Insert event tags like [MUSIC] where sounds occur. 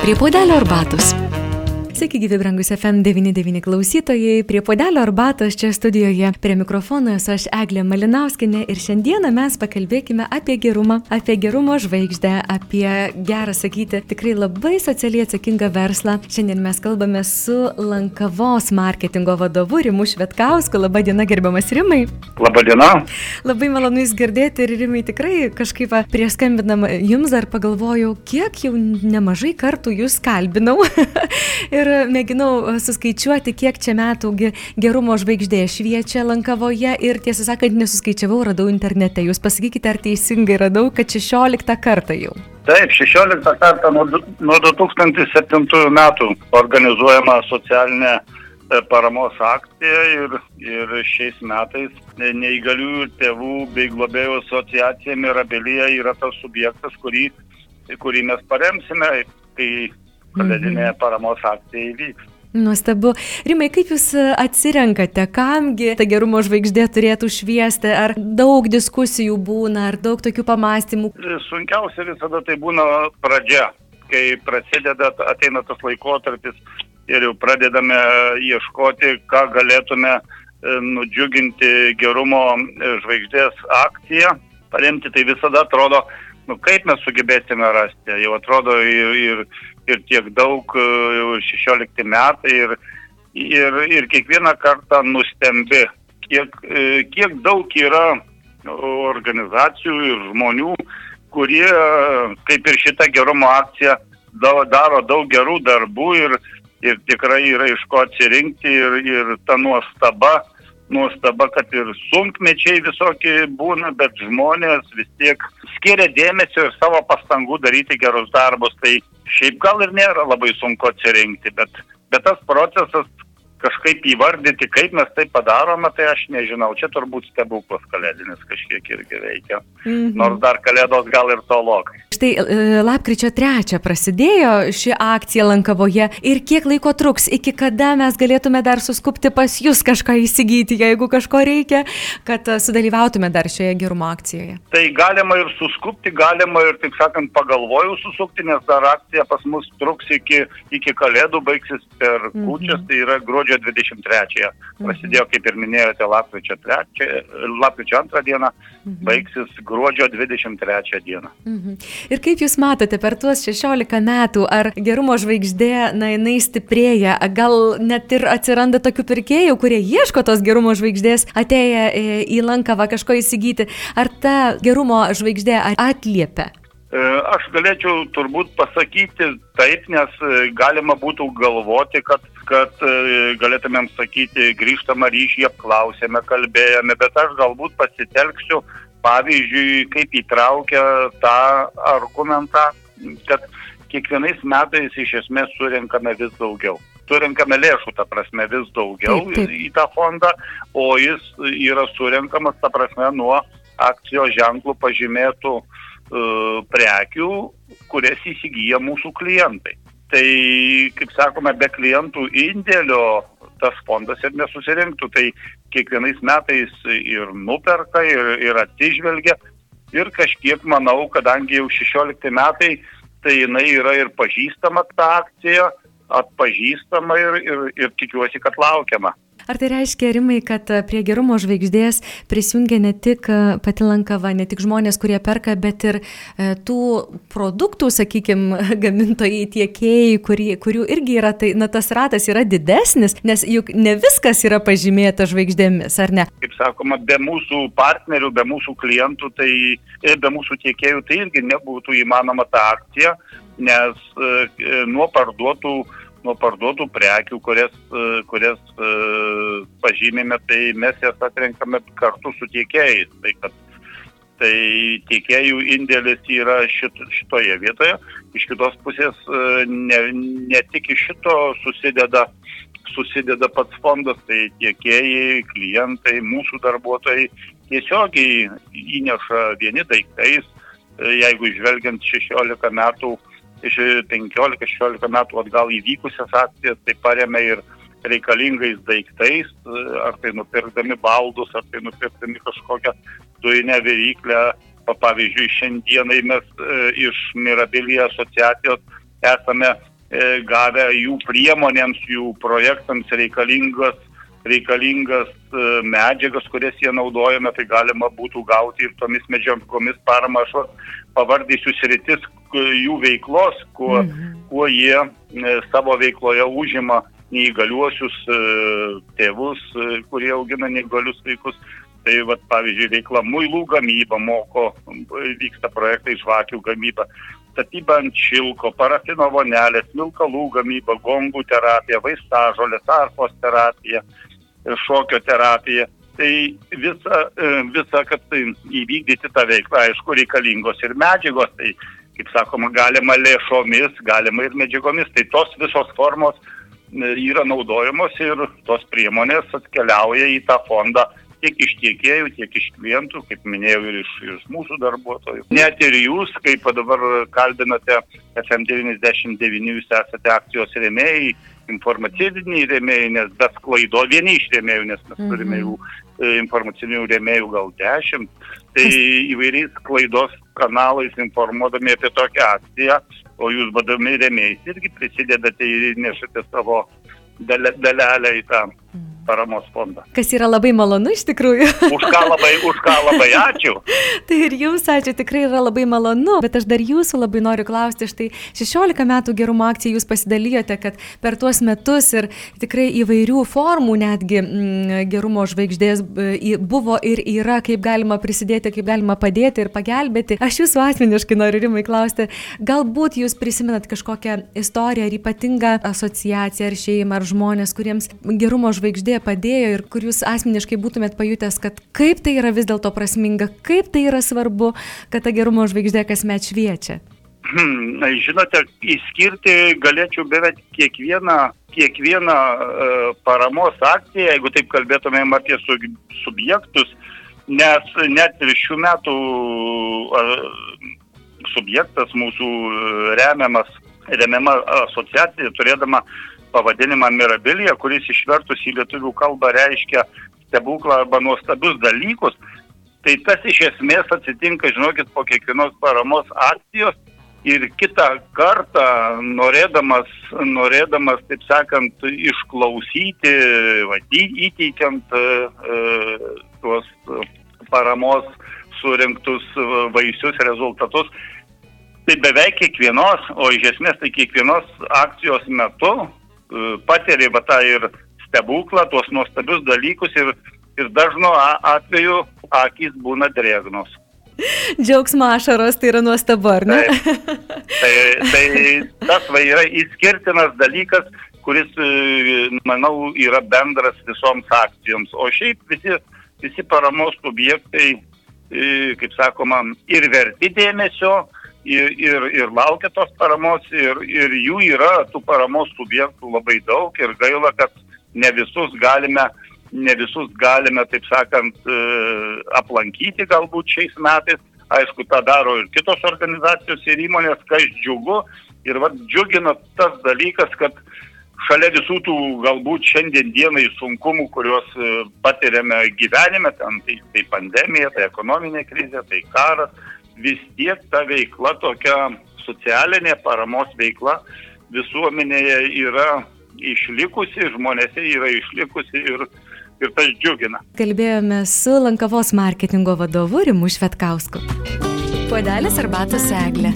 Prie puodelio arbatos. Sveiki, gyvi brangus FM99 klausytojai. Prie podelio arbatos čia studijoje prie mikrofono esu aš Eglė Malinauskinė ir šiandieną mes pakalbėkime apie gerumą, apie gerumo žvaigždę, apie gerą sakyti, tikrai labai socialiai atsakingą verslą. Šiandien mes kalbame su Lankavos marketingo vadovu Rimu Švetkausku. Labadiena, gerbiamas Rimai. Labadiena. Labai malonu jūs girdėti ir Rimai tikrai kažkaip prieš skambinam jums dar pagalvojau, kiek jau nemažai kartų jūs kalbinau. [LAUGHS] ir ir mėginau suskaičiuoti, kiek čia metų gerumo žvaigždė šviečia Lankavoje ir tiesą sakant, nesuskaičiavau, radau internete. Jūs pasakykite, ar teisingai radau, kad 16 kartą jau. Taip, 16 kartą nuo, nuo 2007 metų organizuojama socialinė e, paramos akcija ir, ir šiais metais neįgaliųjų tėvų bei globėjų asociacija Mirabilija yra tas subjektas, kurį, kurį mes paremsime, kai kalėdinė mhm. paramos akcija įvyks. Nuostabu. Rimai, kaip Jūs atsirenkate, kamgi ta gerumo žvaigždė turėtų šviesti? Ar daug diskusijų būna, ar daug tokių pamastymų? Sunkiausia visada tai būna pradžia, kai prasideda, ateina tas laikotarpis ir jau pradedame ieškoti, ką galėtume e, nudžiuginti gerumo žvaigždės akciją, paremti, tai visada atrodo, nu kaip mes sugebėsime rasti. Jau atrodo ir, ir ir tiek daug, e, jau 16 metai ir, ir, ir kiekvieną kartą nustembi, kiek, e, kiek daug yra organizacijų ir žmonių, kurie, kaip ir šita gerumo akcija, daro daug gerų darbų ir, ir tikrai yra iš ko atsirinkti ir, ir ta nuostaba, nuostaba, kad ir sunkmečiai visokie būna, bet žmonės vis tiek skiria dėmesio ir savo pastangų daryti gerus darbus. Tai šiaip gal ir nėra labai sunku atsirinkti, bet, bet tas procesas kažkaip įvardyti, kaip mes tai padarome, tai aš nežinau. Čia turbūt stebuklas kalėdinis kažkiek irgi veikia. -hmm. Nors dar kalėdos gal ir tolokai. Štai e, lapkričio 3 prasidėjo ši akcija Lankavoje ir kiek laiko truks, iki kada mes galėtume dar suskupti pas jūs kažką įsigyti, jeigu kažko reikia, kad e, sudalyvautume dar šioje gerumo akcijoje. Tai galima ir suskupti, galima ir, taip sakant, pagalvojau susukti, nes dar akcija pas mus truks iki, iki kalėdų, baigsis per mhm. kūčias, -hmm. tai yra gruodžio gruodžio 23-ąją. Prasidėjo, kaip ir minėjote, lapkričio, 3, lapkričio 2 dieną, mhm. baigsis gruodžio 23 dieną. Mhm. Ir kaip Jūs matote per tuos 16 metų, ar gerumo žvaigždė, na, jinai stiprėja, gal net ir atsiranda tokių pirkėjų, kurie ieško tos gerumo žvaigždės, atėję į Lankavą kažko įsigyti, ar ta gerumo žvaigždė atliepia? E, aš galėčiau turbūt pasakyti taip, nes e, galima būtų galvoti, kad, kad e, galėtumėm sakyti grįžtamą ryšį, apklausėme, kalbėjome, bet aš galbūt pasitelksiu pavyzdžiui, kaip įtraukia tą argumentą, kad kiekvienais metais iš esmės surinkame vis daugiau. Surinkame lėšų, ta prasme, vis daugiau taip, taip. į tą fondą, o jis yra surinkamas, ta prasme, nuo akcijos ženklų pažymėtų uh, prekių, kurias įsigyja mūsų klientai. Tai, kaip sakome, be klientų indėlio tas fondas ir nesusirinktų. Tai kiekvienais metais ir nuperka, ir, ir atsižvelgia. Ir kažkiek manau, kadangi jau 16 metai, tai jinai yra ir pažįstama ta akcija, atpažįstama ir, ir, ir tikiuosi, kad laukiama. Ar tai reiškia, Rimai, kad e, prie gerumo žvaigždės prisijungia ne tik e, pati lankava, ne tik žmonės, kurie perka, bet ir e, tų produktų, sakykime, [LAUGHS] gamintojai, tiekėjai, kurie, kurių irgi yra, tai, na, tas ratas yra didesnis, nes juk ne viskas yra pažymėta žvaigždėmis, ar ne? Kaip sakoma, be mūsų partnerių, be mūsų klientų, tai be mūsų tiekėjų, tai irgi nebūtų įmanoma ta akcija, nes e, nuo parduotų nuo parduotų prekių, kurias, e, kurias e, pažymime, tai mes jas atrenkame kartu su tiekėjais. Tai, kad, tai tiekėjų indėlis yra šit, šitoje vietoje. Iš kitos pusės e, ne, ne tik iš šito susideda, susideda pats fondas, tai tiekėjai, klientai, mūsų darbuotojai tiesiogiai įneša vieni daiktais, jeigu žvelgiant 16 metų 15-16 metų atgal įvykusias akcijas, tai paremė ir reikalingais daiktais, ar tai nupirkdami baldus, ar tai nupirkdami kažkokią dujinę viryklę. Pavyzdžiui, šiandienai mes e, iš Mirabilie asociacijos esame e, gavę jų priemonėms, jų projektams reikalingas reikalingas e, medžiagas, kurias jie naudojame, tai galima būtų gauti ir tomis medžiagomis paramą. Aš pavardysiu sritis jų veiklos, kuo, mhm. kuo jie e, savo veikloje užima neįgaliuosius e, tėvus, kurie augina neįgalius vaikus. Tai, vat, pavyzdžiui, veikla muilų gamyba moko, vyksta projektai žvakių gamyba, statyba ant šilko, parafino vonelės, milkalų gamyba, gongų terapija, vaistažolės, arfos terapija, šokio terapija. Tai visa, e, visa, kad tai įvykdyti tą veiklą, aišku, reikalingos ir medžiagos. Tai, kaip sakoma, galima lėšomis, galima ir medžiagomis. Tai tos visos formos e, yra naudojamos ir tos priemonės atkeliauja į tą fondą tiek iš tiekėjų, tiek iš klientų, kaip minėjau, ir iš, iš mūsų darbuotojų. Net ir jūs, kaip dabar kalbinote FM99, jūs esate akcijos rėmėjai, informaciniai rėmėjai, nes be sklaido vieni iš rėmėjų, nes mes mhm. turime jų e, informacinių rėmėjų gal dešimt, tai įvairiais klaidos kanalais informuodami apie tokią akciją, o jūs badami rėmėjais irgi prisidedate ir nešate savo dalelę į tą paramos fondą. Kas yra labai malonu iš tikrųjų. Už ką labai, už ką labai ačiū. [LAUGHS] tai ir jums ačiū, tikrai yra labai malonu, bet aš dar jūsų labai noriu klausti, štai 16 metų gerumo akcijų jūs pasidalijote, kad per tuos metus ir tikrai įvairių formų netgi m, mm, gerumo žvaigždės buvo ir yra, kaip galima prisidėti, kaip galima padėti ir pagelbėti. Aš jūsų asmeniškai noriu rimai klausti, galbūt jūs prisimenat kažkokią istoriją ar ypatingą asociaciją ar šeimą ar žmonės, kuriems gerumo žvaigždė kurie padėjo ir kur jūs asmeniškai būtumėt pajutęs, kad kaip tai yra vis dėlto prasminga, kaip tai yra svarbu, kad ta gerumo žvaigždė kasmet šviečia? Hmm, žinote, įskirti galėčiau beveik kiekvieną, kiekvieną uh, paramos akciją, jeigu taip kalbėtumėm apie sub, subjektus, nes net ir šių metų uh, subjektas mūsų remiamas, remiama asociacija, turėdama pavadinimą Mirabilija, kuris išvertus į lietuvių kalbą reiškia stebuklą arba nuostabius dalykus, tai tas iš esmės atsitinka, žinokit, po kiekvienos paramos akcijos. Ir kitą kartą norėdamas, norėdamas taip sakant, išklausyti, va, įteikiant e, e, tuos paramos surinktus vaisius rezultatus, tai beveik kiekvienos, o iš esmės tai kiekvienos akcijos metu E, patiri va tą ir stebuklą, tuos nuostabius dalykus ir, ir dažnu atveju akis būna drėgnos. [LAUGHS] Džiaugsmo ašaros tai yra nuostabu, ar ne? Tai, tai, tai tas va yra įskirtinas dalykas, kuris, e, manau, yra bendras visoms akcijoms. O šiaip visi, visi paramos subjektai, e, kaip sakoma, ir verti dėmesio, ir, ir, ir laukia tos paramos ir, ir jų yra tų paramos subjektų labai daug ir gaila, kad ne visus galime, ne visus galime, taip sakant, e, aplankyti galbūt šiais metais. Aišku, tą daro ir kitos organizacijos ir įmonės, kas džiugu. Ir vad džiugina tas dalykas, kad šalia visų tų galbūt šiandien dienai sunkumų, kuriuos e, patiriame gyvenime, ten, tai, tai pandemija, tai ekonominė krizė, tai karas, vis tiek ta veikla tokia socialinė paramos veikla visuomenėje yra išlikusi, žmonėse yra išlikusi ir, ir tas džiugina. Kalbėjome su Lankavos marketingo vadovu Rimu Švetkausku. Puodelis arbatos eglė.